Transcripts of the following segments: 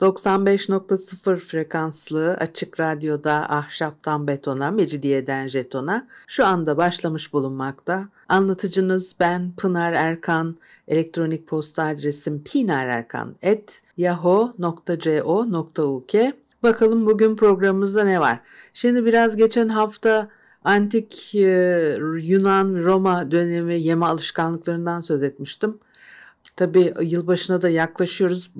95.0 frekanslı açık radyoda ahşaptan betona, mecidiyeden jetona şu anda başlamış bulunmakta. Anlatıcınız ben Pınar Erkan. Elektronik posta adresim pinarerkan.yahoo.co.uk Bakalım bugün programımızda ne var? Şimdi biraz geçen hafta antik e, Yunan Roma dönemi yeme alışkanlıklarından söz etmiştim. Tabii yılbaşına da yaklaşıyoruz.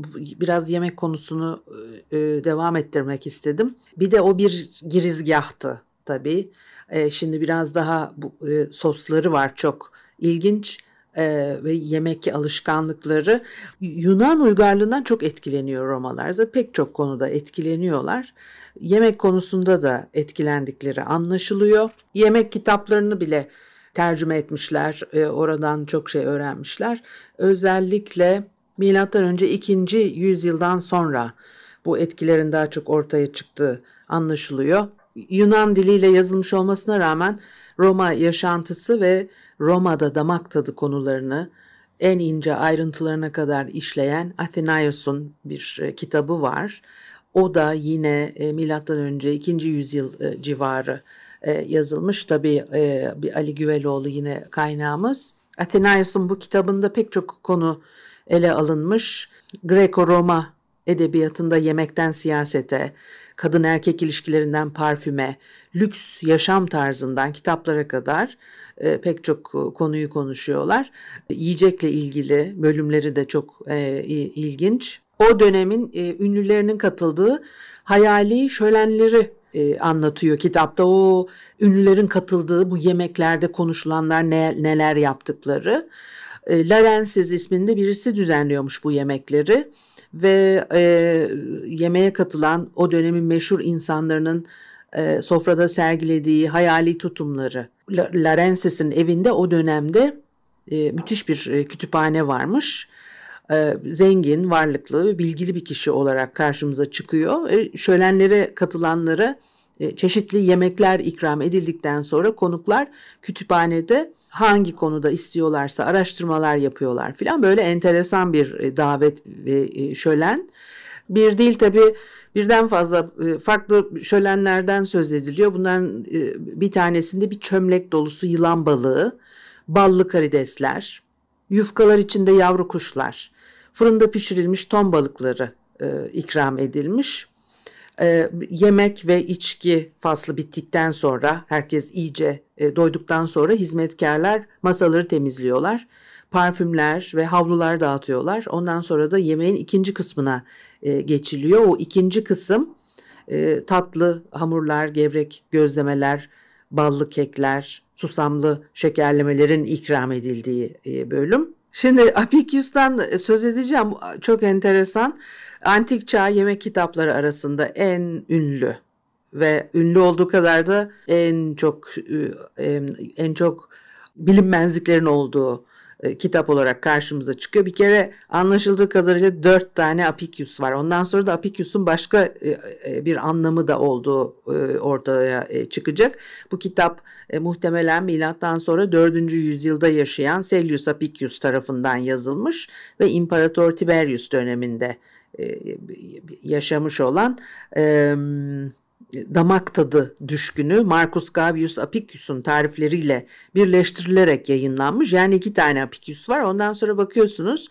Biraz yemek konusunu e, devam ettirmek istedim. Bir de o bir girizgahtı tabii. E, şimdi biraz daha e, sosları var çok ilginç e, ve yemek alışkanlıkları Yunan uygarlığından çok etkileniyor Romalar. Zaten pek çok konuda etkileniyorlar. Yemek konusunda da etkilendikleri anlaşılıyor. Yemek kitaplarını bile tercüme etmişler. E, oradan çok şey öğrenmişler. Özellikle milattan önce 2. yüzyıldan sonra bu etkilerin daha çok ortaya çıktığı anlaşılıyor. Yunan diliyle yazılmış olmasına rağmen Roma yaşantısı ve Roma'da damak tadı konularını en ince ayrıntılarına kadar işleyen Athenaios'un bir e, kitabı var. O da yine e, milattan önce 2. yüzyıl e, civarı yazılmış. Tabii bir Ali Güveloğlu yine kaynağımız. Athenaios'un bu kitabında pek çok konu ele alınmış. Greco-Roma edebiyatında yemekten siyasete, kadın erkek ilişkilerinden parfüme, lüks yaşam tarzından kitaplara kadar e, pek çok konuyu konuşuyorlar. Yiyecekle ilgili bölümleri de çok e, ilginç. O dönemin e, ünlülerinin katıldığı hayali şölenleri e, anlatıyor kitapta. O ünlülerin katıldığı bu yemeklerde konuşulanlar ne, neler yaptıkları. E, Larensiz isminde birisi düzenliyormuş bu yemekleri ve e, yemeğe katılan o dönemin meşhur insanlarının e, sofrada sergilediği hayali tutumları. Larensis'in evinde o dönemde e, müthiş bir e, kütüphane varmış. E, zengin, varlıklı ve bilgili bir kişi olarak karşımıza çıkıyor. E, şölenlere katılanlara e, çeşitli yemekler ikram edildikten sonra konuklar kütüphanede hangi konuda istiyorlarsa araştırmalar yapıyorlar filan böyle enteresan bir davet ve şölen. Bir değil tabi birden fazla farklı şölenlerden söz ediliyor. Bunların bir tanesinde bir çömlek dolusu yılan balığı, ballı karidesler, yufkalar içinde yavru kuşlar, fırında pişirilmiş ton balıkları ikram edilmiş. E, yemek ve içki faslı bittikten sonra herkes iyice e, doyduktan sonra hizmetkarlar masaları temizliyorlar. Parfümler ve havlular dağıtıyorlar. Ondan sonra da yemeğin ikinci kısmına e, geçiliyor. O ikinci kısım e, tatlı hamurlar, gevrek gözlemeler, ballı kekler, susamlı şekerlemelerin ikram edildiği e, bölüm. Şimdi Apicius'tan söz edeceğim. Çok enteresan antik çağ yemek kitapları arasında en ünlü ve ünlü olduğu kadar da en çok e, en çok bilinmezliklerin olduğu e, kitap olarak karşımıza çıkıyor. Bir kere anlaşıldığı kadarıyla dört tane Apicius var. Ondan sonra da Apicius'un başka e, bir anlamı da olduğu ortaya çıkacak. Bu kitap muhtemelen milattan sonra 4. yüzyılda yaşayan Sellius Apicius tarafından yazılmış ve İmparator Tiberius döneminde e, yaşamış olan e, damak tadı düşkünü Marcus Gavius Apicius'un tarifleriyle birleştirilerek yayınlanmış. Yani iki tane Apicius var. Ondan sonra bakıyorsunuz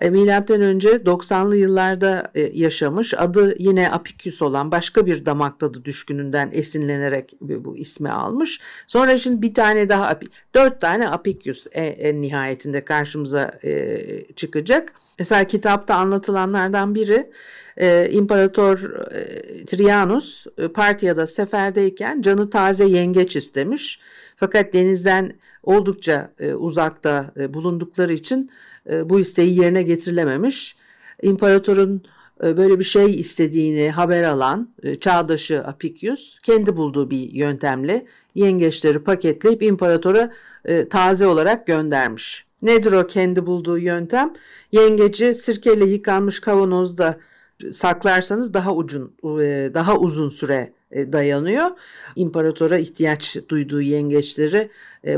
e, milattan önce 90'lı yıllarda e, yaşamış adı yine Apicius olan başka bir damak tadı düşkününden esinlenerek bu ismi almış. Sonra şimdi bir tane daha dört tane Apicius en, nihayetinde karşımıza e, çıkacak. Mesela kitapta anlatılanlardan biri e, İmparator e, Trianus e, Partiya'da seferdeyken canı taze yengeç istemiş. Fakat denizden oldukça e, uzakta e, bulundukları için e, bu isteği yerine getirilememiş. İmparatorun e, böyle bir şey istediğini haber alan e, çağdaşı Apicius kendi bulduğu bir yöntemle yengeçleri paketleyip imparatora e, taze olarak göndermiş. Nedir o kendi bulduğu yöntem? Yengeci sirkeyle yıkanmış kavanozda saklarsanız daha ucun daha uzun süre dayanıyor. İmparatora ihtiyaç duyduğu yengeçleri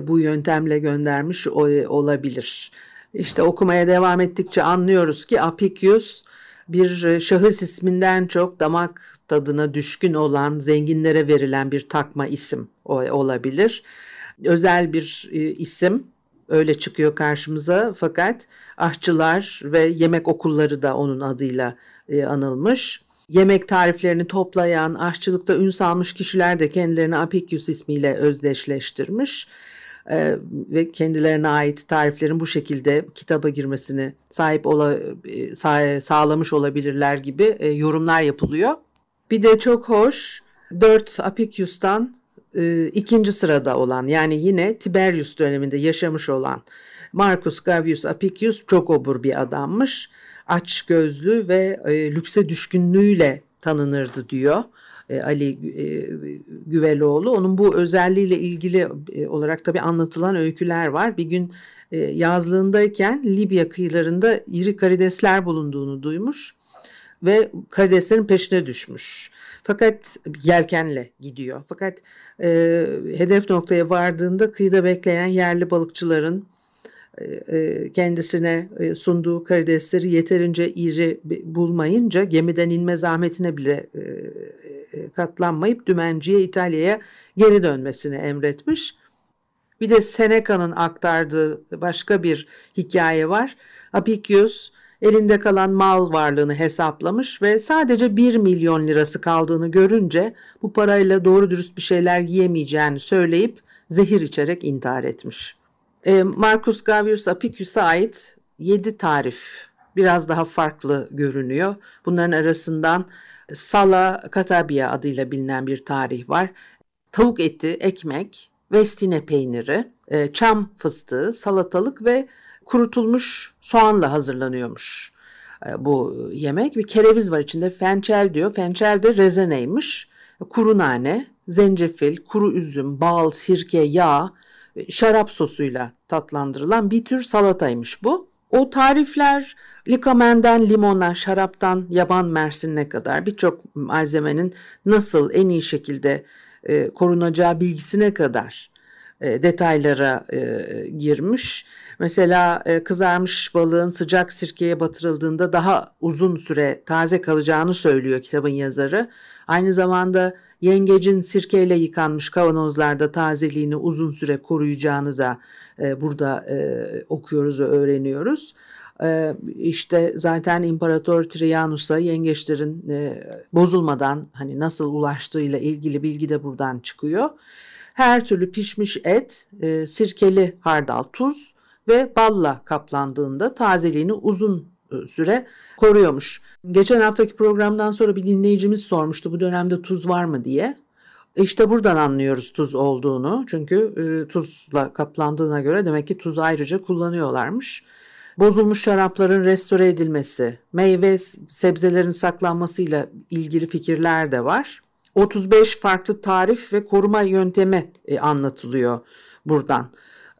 bu yöntemle göndermiş olabilir. İşte okumaya devam ettikçe anlıyoruz ki Apicius bir şahıs isminden çok damak tadına düşkün olan, zenginlere verilen bir takma isim olabilir. Özel bir isim öyle çıkıyor karşımıza fakat aşçılar ve yemek okulları da onun adıyla anılmış. Yemek tariflerini toplayan, aşçılıkta ün salmış kişiler de kendilerini Apicius ismiyle özdeşleştirmiş e, ve kendilerine ait tariflerin bu şekilde kitaba girmesini sahip ola, e, sağ, sağlamış olabilirler gibi e, yorumlar yapılıyor. Bir de çok hoş 4 Apicius'tan e, ikinci sırada olan yani yine Tiberius döneminde yaşamış olan Marcus Gavius Apicius çok obur bir adammış. Aç gözlü ve e, lükse düşkünlüğüyle tanınırdı diyor. E, Ali e, Güveloğlu. Onun bu özelliğiyle ilgili e, olarak tabii anlatılan öyküler var. Bir gün yazlığındayken Libya kıyılarında iri karidesler bulunduğunu duymuş ve karideslerin peşine düşmüş. Fakat yelkenle gidiyor. Fakat e, hedef noktaya vardığında kıyıda bekleyen yerli balıkçıların kendisine e, sunduğu karidesleri yeterince iri bulmayınca gemiden inme zahmetine bile e, katlanmayıp dümenciye İtalya'ya geri dönmesini emretmiş. Bir de Seneca'nın aktardığı başka bir hikaye var. Apicius elinde kalan mal varlığını hesaplamış ve sadece 1 milyon lirası kaldığını görünce bu parayla doğru dürüst bir şeyler yiyemeyeceğini söyleyip zehir içerek intihar etmiş. E, Marcus Gavius Apicius'a ait 7 tarif biraz daha farklı görünüyor. Bunların arasından Sala Katabia adıyla bilinen bir tarih var. Tavuk eti, ekmek, vestine peyniri, e, çam fıstığı, salatalık ve kurutulmuş soğanla hazırlanıyormuş e, bu yemek. Bir kereviz var içinde fençel diyor. Fençel de rezeneymiş. Kuru nane, zencefil, kuru üzüm, bal, sirke, yağ, şarap sosuyla tatlandırılan bir tür salataymış bu. O tarifler likamenden limona, şaraptan yaban mersinine kadar birçok malzemenin nasıl en iyi şekilde e, korunacağı bilgisine kadar e, detaylara e, girmiş. Mesela e, kızarmış balığın sıcak sirkeye batırıldığında daha uzun süre taze kalacağını söylüyor kitabın yazarı. Aynı zamanda Yengecin sirkeyle yıkanmış kavanozlarda tazeliğini uzun süre koruyacağını da e, burada e, okuyoruz ve öğreniyoruz. E, işte zaten İmparator Trianus'a yengeçlerin e, bozulmadan hani nasıl ulaştığıyla ilgili bilgi de buradan çıkıyor. Her türlü pişmiş et, e, sirkeli hardal, tuz ve balla kaplandığında tazeliğini uzun süre koruyormuş. Geçen haftaki programdan sonra bir dinleyicimiz sormuştu bu dönemde tuz var mı diye. İşte buradan anlıyoruz tuz olduğunu. Çünkü e, tuzla kaplandığına göre demek ki tuz ayrıca kullanıyorlarmış. Bozulmuş şarapların restore edilmesi, meyve sebzelerin saklanmasıyla ilgili fikirler de var. 35 farklı tarif ve koruma yöntemi e, anlatılıyor buradan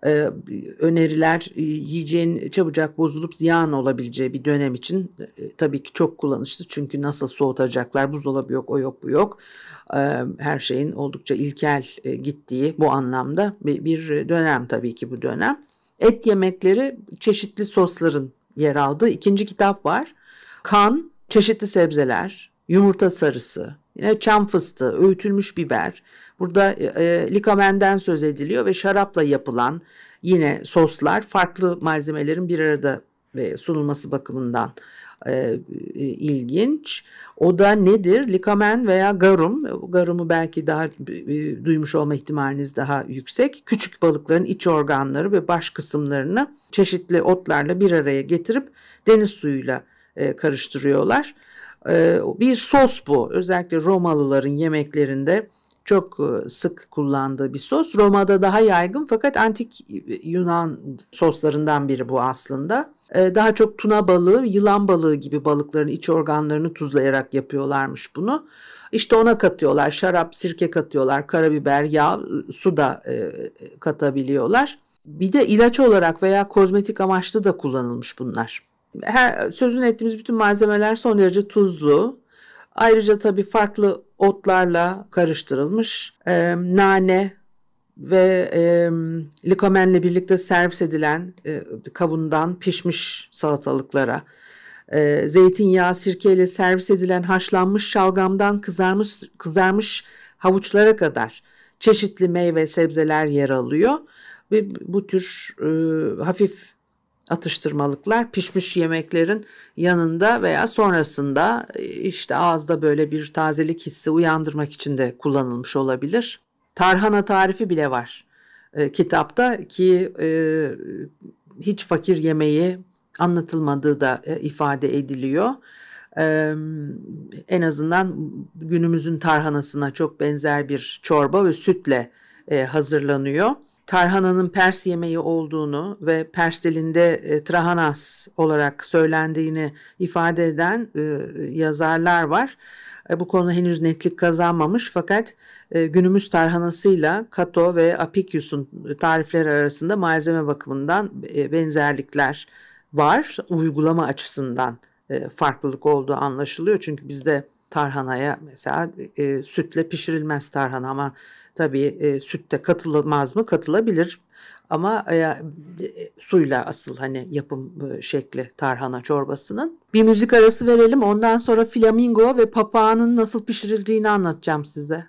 e, öneriler e, yiyeceğin çabucak bozulup ziyan olabileceği bir dönem için e, tabii ki çok kullanışlı. Çünkü nasıl soğutacaklar buzdolabı yok o yok bu yok. E, her şeyin oldukça ilkel gittiği bu anlamda bir, bir dönem tabii ki bu dönem. Et yemekleri çeşitli sosların yer aldığı ikinci kitap var. Kan, çeşitli sebzeler, yumurta sarısı, yine çam fıstığı, öğütülmüş biber, Burada e, e, likamenden söz ediliyor ve şarapla yapılan yine soslar farklı malzemelerin bir arada e, sunulması bakımından e, e, ilginç. O da nedir? Likamen veya garum. Garumu belki daha e, duymuş olma ihtimaliniz daha yüksek. Küçük balıkların iç organları ve baş kısımlarını çeşitli otlarla bir araya getirip deniz suyuyla e, karıştırıyorlar. E, bir sos bu. Özellikle Romalıların yemeklerinde çok e, sık kullandığı bir sos. Roma'da daha yaygın fakat antik Yunan soslarından biri bu aslında. E, daha çok tuna balığı, yılan balığı gibi balıkların iç organlarını tuzlayarak yapıyorlarmış bunu. İşte ona katıyorlar şarap, sirke katıyorlar, karabiber, yağ, su da e, katabiliyorlar. Bir de ilaç olarak veya kozmetik amaçlı da kullanılmış bunlar. Her, sözünü ettiğimiz bütün malzemeler son derece tuzlu. Ayrıca tabii farklı otlarla karıştırılmış. E, nane ve e, likomenle birlikte servis edilen e, kavundan pişmiş salatalıklara, e, zeytinyağı, sirkeyle servis edilen haşlanmış şalgamdan kızarmış kızarmış havuçlara kadar çeşitli meyve sebzeler yer alıyor ve bu tür e, hafif atıştırmalıklar pişmiş yemeklerin yanında veya sonrasında e, işte ağızda böyle bir tazelik hissi uyandırmak için de kullanılmış olabilir. Tarhana tarifi bile var e, kitapta ki e, hiç fakir yemeği anlatılmadığı da e, ifade ediliyor. E, en azından günümüzün tarhanasına çok benzer bir çorba ve sütle e, hazırlanıyor tarhananın Pers yemeği olduğunu ve Pers dilinde e, trahanas olarak söylendiğini ifade eden e, yazarlar var. E, bu konu henüz netlik kazanmamış fakat e, günümüz tarhanasıyla Kato ve Apicius'un tarifleri arasında malzeme bakımından e, benzerlikler var. Uygulama açısından e, farklılık olduğu anlaşılıyor. Çünkü bizde tarhanaya mesela e, sütle pişirilmez tarhana ama Tabii e, sütte katılmaz mı? Katılabilir. Ama e, e, suyla asıl hani yapım e, şekli tarhana çorbasının. Bir müzik arası verelim. Ondan sonra flamingo ve papağanın nasıl pişirildiğini anlatacağım size.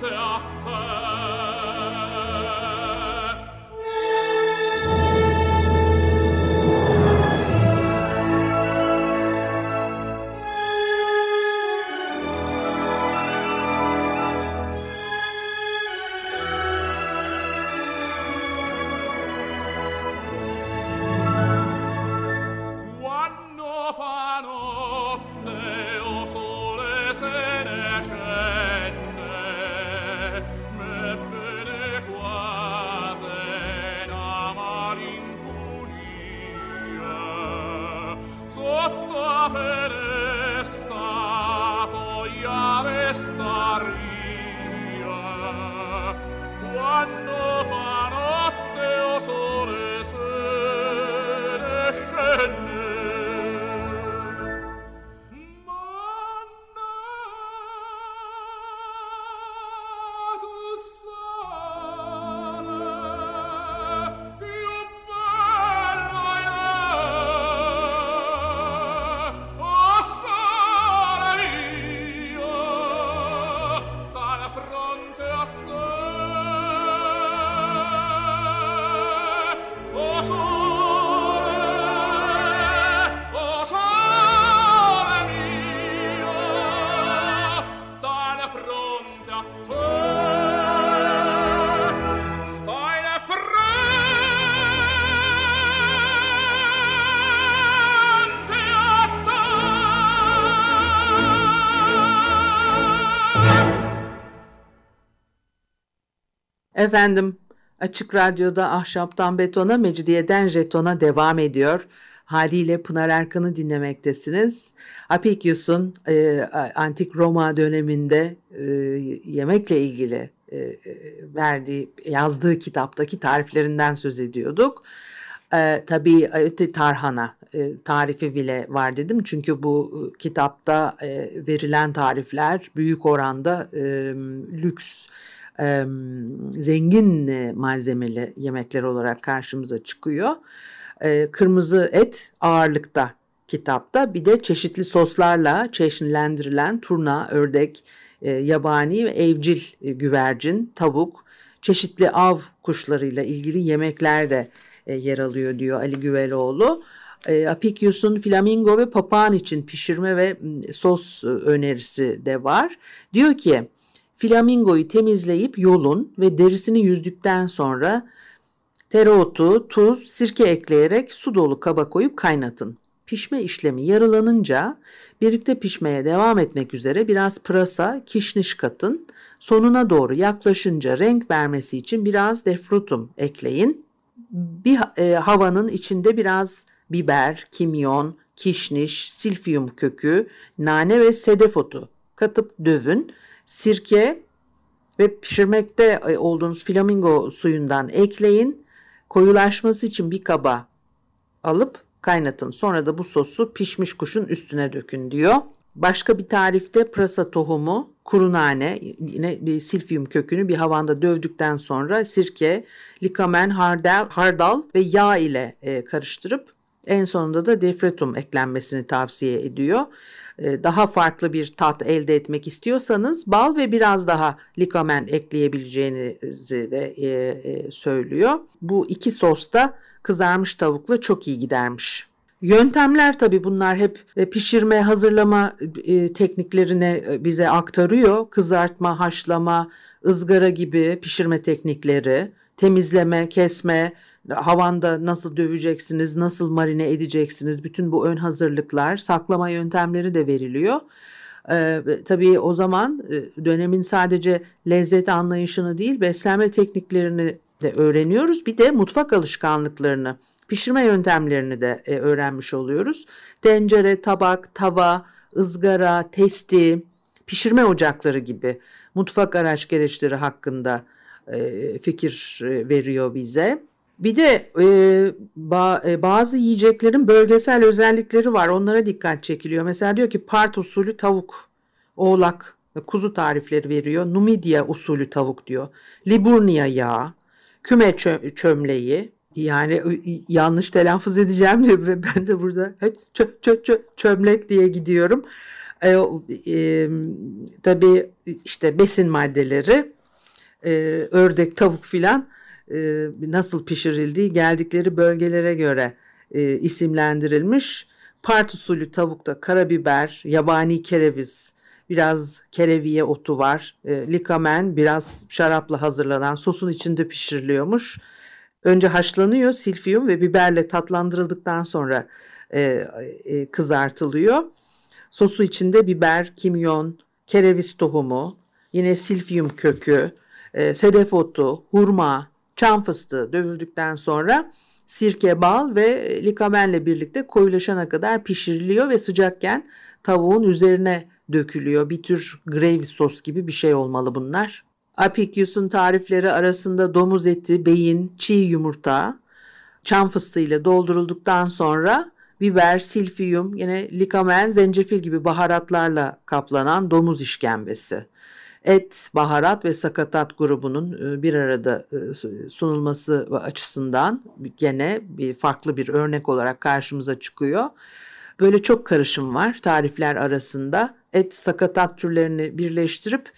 tratta Efendim Açık Radyo'da Ahşaptan Betona, Mecidiyeden Jeton'a devam ediyor. Haliyle Pınar Erkan'ı dinlemektesiniz. Apicius'un e, Antik Roma döneminde e, yemekle ilgili e, e verdiği, yazdığı kitaptaki tariflerinden söz ediyorduk. E, tabii e, tarhana e, tarifi bile var dedim. Çünkü bu e, kitapta e, verilen tarifler büyük oranda e, lüks e, zengin malzemeli yemekler olarak karşımıza çıkıyor. E, kırmızı et ağırlıkta kitapta bir de çeşitli soslarla çeşnitlendirilen turna, ördek, e, yabani ve evcil e, güvercin, tavuk, çeşitli av kuşlarıyla ilgili yemekler de e, yer alıyor diyor Ali Güveloğlu. E, Apicius'un flamingo ve papağan için pişirme ve sos önerisi de var. Diyor ki Flamingoyu temizleyip yolun ve derisini yüzdükten sonra tereotu, tuz, sirke ekleyerek su dolu kaba koyup kaynatın. Pişme işlemi yarılanınca birlikte pişmeye devam etmek üzere biraz pırasa, kişniş katın. Sonuna doğru yaklaşınca renk vermesi için biraz defrutum ekleyin. Bir e, havanın içinde biraz biber, kimyon, kişniş, silfiyum kökü, nane ve sedef otu katıp dövün sirke ve pişirmekte e, olduğunuz flamingo suyundan ekleyin. Koyulaşması için bir kaba alıp kaynatın. Sonra da bu sosu pişmiş kuşun üstüne dökün diyor. Başka bir tarifte pırasa tohumu, kuru nane, yine bir silfiyum kökünü bir havanda dövdükten sonra sirke, likamen, hardal, hardal ve yağ ile e, karıştırıp en sonunda da defretum eklenmesini tavsiye ediyor. E, daha farklı bir tat elde etmek istiyorsanız bal ve biraz daha likamen ekleyebileceğinizi de e, e, söylüyor. Bu iki sos da kızarmış tavukla çok iyi gidermiş. Yöntemler tabi bunlar hep pişirme, hazırlama tekniklerini bize aktarıyor. Kızartma, haşlama, ızgara gibi pişirme teknikleri, temizleme, kesme, havanda nasıl döveceksiniz, nasıl marine edeceksiniz, bütün bu ön hazırlıklar, saklama yöntemleri de veriliyor. Ee, tabii o zaman e, dönemin sadece lezzet anlayışını değil, beslenme tekniklerini de öğreniyoruz. Bir de mutfak alışkanlıklarını, pişirme yöntemlerini de e, öğrenmiş oluyoruz. Tencere, tabak, tava, ızgara, testi, pişirme ocakları gibi mutfak araç gereçleri hakkında e, fikir e, veriyor bize. Bir de e, ba, e, bazı yiyeceklerin bölgesel özellikleri var. Onlara dikkat çekiliyor. Mesela diyor ki part usulü tavuk, oğlak kuzu tarifleri veriyor. Numidia usulü tavuk diyor. Liburnia yağı, küme çö- çömleği. Yani yanlış telaffuz edeceğim diyor ve ben de burada çö, çö, çö, çömlek diye gidiyorum. E, e, tabii işte besin maddeleri, e, ördek, tavuk filan e, nasıl pişirildiği geldikleri bölgelere göre e, isimlendirilmiş. Part usulü tavukta karabiber, yabani kereviz, biraz kereviye otu var. E, likamen biraz şarapla hazırlanan sosun içinde pişiriliyormuş. Önce haşlanıyor silfiyum ve biberle tatlandırıldıktan sonra e, e, kızartılıyor. Sosu içinde biber, kimyon, kereviz tohumu, yine silfiyum kökü, e, sedef otu, hurma, çam fıstığı dövüldükten sonra sirke, bal ve likamenle birlikte koyulaşana kadar pişiriliyor ve sıcakken tavuğun üzerine dökülüyor. Bir tür gravy sos gibi bir şey olmalı bunlar. Apicius'un tarifleri arasında domuz eti, beyin, çiğ yumurta, çam fıstığı ile doldurulduktan sonra biber, silfiyum, yine likamen, zencefil gibi baharatlarla kaplanan domuz işkembesi et, baharat ve sakatat grubunun e, bir arada e, sunulması açısından gene bir farklı bir örnek olarak karşımıza çıkıyor. Böyle çok karışım var tarifler arasında. Et, sakatat türlerini birleştirip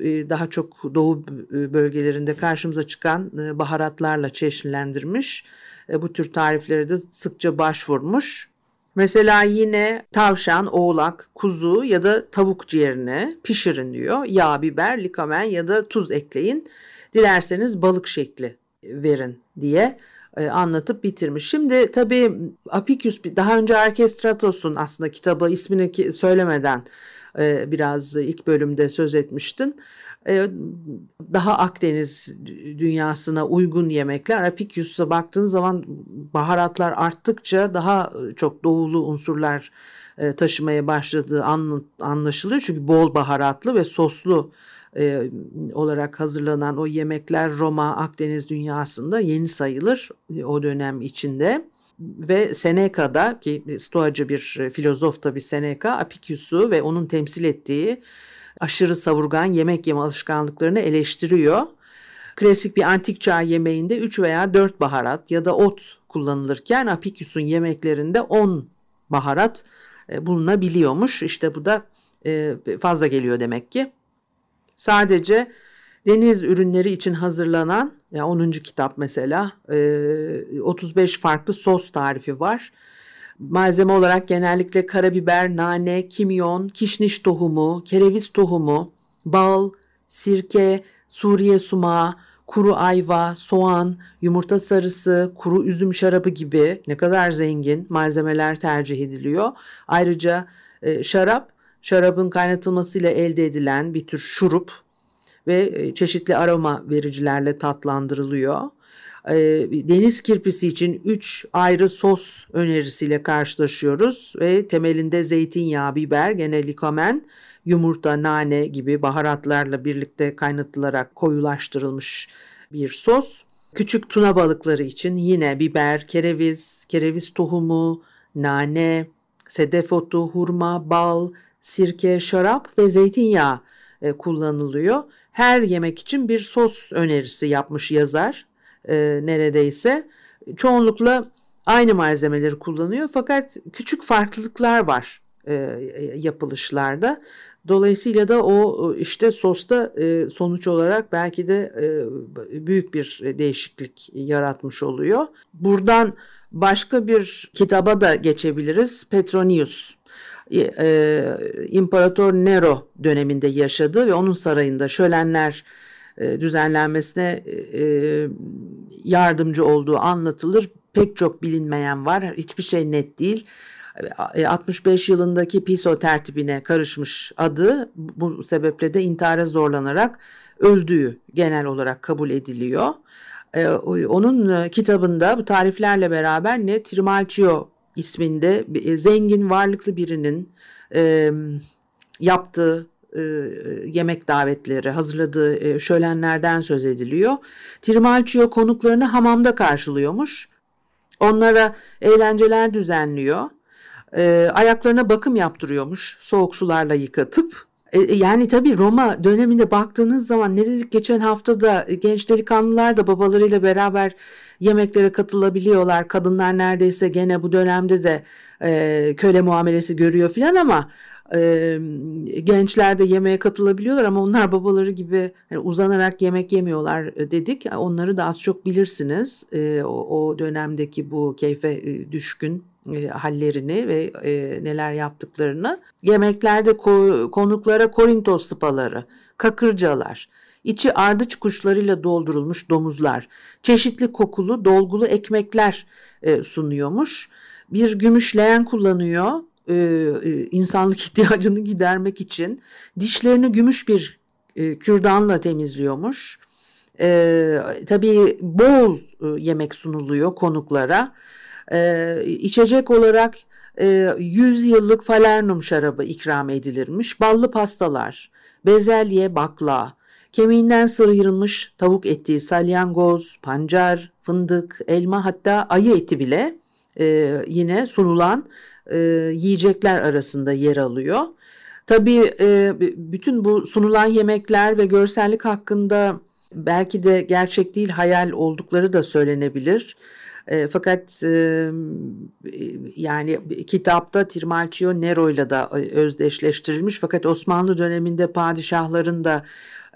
e, daha çok doğu bölgelerinde karşımıza çıkan baharatlarla çeşitlendirmiş. Bu tür tariflere de sıkça başvurmuş. Mesela yine tavşan, oğlak, kuzu ya da tavuk ciğerini pişirin diyor. Yağ, biber, likamen ya da tuz ekleyin. Dilerseniz balık şekli verin diye e, anlatıp bitirmiş. Şimdi tabii Apicius daha önce Arkestratos'un aslında kitabı ismini söylemeden e, biraz ilk bölümde söz etmiştin. E, daha Akdeniz dünyasına uygun yemekler. Apicius'a baktığınız zaman baharatlar arttıkça daha çok doğulu unsurlar e, taşımaya başladığı anlaşılıyor. Çünkü bol baharatlı ve soslu e, olarak hazırlanan o yemekler Roma, Akdeniz dünyasında yeni sayılır o dönem içinde. Ve Seneca'da ki stoacı bir filozof tabi Seneca, Apicius'u ve onun temsil ettiği aşırı savurgan yemek yeme alışkanlıklarını eleştiriyor. Klasik bir antik çağ yemeğinde 3 veya 4 baharat ya da ot kullanılırken Apicius'un yemeklerinde 10 baharat e, bulunabiliyormuş. İşte bu da e, fazla geliyor demek ki. Sadece deniz ürünleri için hazırlanan ya 10. kitap mesela 35 e, farklı sos tarifi var. Malzeme olarak genellikle karabiber, nane, kimyon, kişniş tohumu, kereviz tohumu, bal, sirke, Suriye sumağı, kuru ayva, soğan, yumurta sarısı, kuru üzüm şarabı gibi ne kadar zengin malzemeler tercih ediliyor. Ayrıca şarap, şarabın kaynatılmasıyla elde edilen bir tür şurup ve e, çeşitli aroma vericilerle tatlandırılıyor. E, deniz kirpisi için 3 ayrı sos önerisiyle karşılaşıyoruz ve temelinde zeytinyağı, biber, gene likomen, yumurta, nane gibi baharatlarla birlikte kaynatılarak koyulaştırılmış bir sos. Küçük tuna balıkları için yine biber, kereviz, kereviz tohumu, nane, sedef otu, hurma, bal, sirke, şarap ve zeytinyağı e, kullanılıyor. Her yemek için bir sos önerisi yapmış yazar e, neredeyse. Çoğunlukla aynı malzemeleri kullanıyor fakat küçük farklılıklar var e, yapılışlarda. Dolayısıyla da o işte sosta e, sonuç olarak belki de e, büyük bir değişiklik yaratmış oluyor. Buradan başka bir kitaba da geçebiliriz. Petronius. E, İmparator Nero döneminde yaşadı ve onun sarayında şölenler düzenlenmesine yardımcı olduğu anlatılır. Pek çok bilinmeyen var. Hiçbir şey net değil. 65 e, yılındaki Piso tertibine karışmış adı bu sebeple de intihara zorlanarak öldüğü genel olarak kabul ediliyor. E, onun e, kitabında bu tariflerle beraber ne Trimalchio isminde zengin varlıklı birinin yaptığı yemek davetleri, hazırladığı şölenlerden söz ediliyor. Trimalchio konuklarını hamamda karşılıyormuş. Onlara eğlenceler düzenliyor e, ayaklarına bakım yaptırıyormuş soğuk sularla yıkatıp. E, e, yani tabii Roma döneminde baktığınız zaman ne dedik geçen hafta da genç delikanlılar da babalarıyla beraber yemeklere katılabiliyorlar. Kadınlar neredeyse gene bu dönemde de e, köle muamelesi görüyor filan ama e, gençler de yemeğe katılabiliyorlar ama onlar babaları gibi yani uzanarak yemek yemiyorlar dedik. Onları da az çok bilirsiniz. E, o, o dönemdeki bu keyfe düşkün e, hallerini ve e, neler yaptıklarını. Yemeklerde ko- konuklara Korintos sıpaları, kakırcalar, içi ardıç kuşlarıyla doldurulmuş domuzlar, çeşitli kokulu dolgulu ekmekler e, sunuyormuş. Bir gümüş leğen kullanıyor e, e, insanlık ihtiyacını gidermek için. Dişlerini gümüş bir e, kürdanla temizliyormuş. E, tabii bol e, yemek sunuluyor konuklara. E, içecek olarak e, 100 yıllık falernum şarabı ikram edilirmiş. Ballı pastalar, bezelye, bakla, kemiğinden sıyrılmış tavuk eti, salyangoz, pancar, fındık, elma hatta ayı eti bile e, yine sunulan e, yiyecekler arasında yer alıyor. Tabii e, bütün bu sunulan yemekler ve görsellik hakkında belki de gerçek değil hayal oldukları da söylenebilir. E, fakat e, yani kitapta Trimalchio Nero ile de özdeşleştirilmiş fakat Osmanlı döneminde padişahların da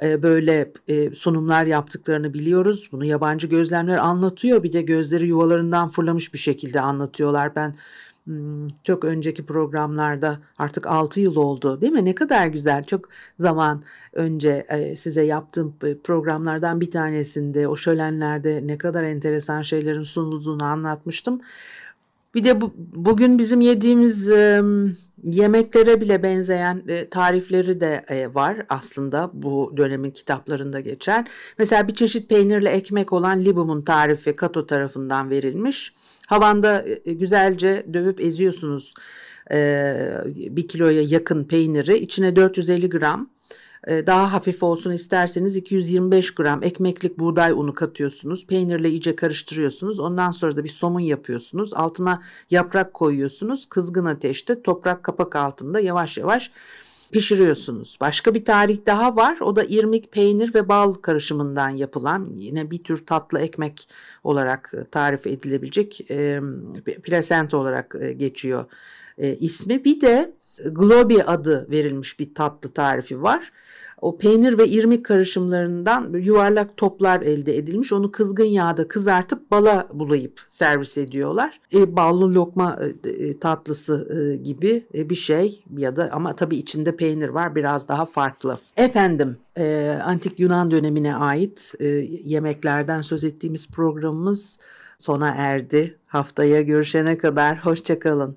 e, böyle e, sunumlar yaptıklarını biliyoruz. Bunu yabancı gözlemler anlatıyor. Bir de gözleri yuvalarından fırlamış bir şekilde anlatıyorlar. Ben çok önceki programlarda artık 6 yıl oldu değil mi? Ne kadar güzel. Çok zaman önce e, size yaptığım programlardan bir tanesinde o şölenlerde ne kadar enteresan şeylerin sunulduğunu anlatmıştım. Bir de bu, bugün bizim yediğimiz e, yemeklere bile benzeyen e, tarifleri de e, var aslında bu dönemin kitaplarında geçen. Mesela bir çeşit peynirli ekmek olan libum'un tarifi Kato tarafından verilmiş. Havanda e, güzelce dövüp eziyorsunuz e, bir kiloya yakın peyniri. İçine 450 gram e, daha hafif olsun isterseniz 225 gram ekmeklik buğday unu katıyorsunuz. Peynirle iyice karıştırıyorsunuz. Ondan sonra da bir somun yapıyorsunuz. Altına yaprak koyuyorsunuz. Kızgın ateşte toprak kapak altında yavaş yavaş pişiriyorsunuz. Başka bir tarih daha var. O da irmik, peynir ve bal karışımından yapılan yine bir tür tatlı ekmek olarak tarif edilebilecek e, plasenta olarak e, geçiyor e, ismi. Bir de globi adı verilmiş bir tatlı tarifi var. O peynir ve irmik karışımlarından yuvarlak toplar elde edilmiş. Onu kızgın yağda kızartıp bala bulayıp servis ediyorlar. E, ballı lokma e, tatlısı e, gibi e, bir şey ya da ama tabii içinde peynir var biraz daha farklı. Efendim e, antik Yunan dönemine ait e, yemeklerden söz ettiğimiz programımız sona erdi. Haftaya görüşene kadar hoşçakalın.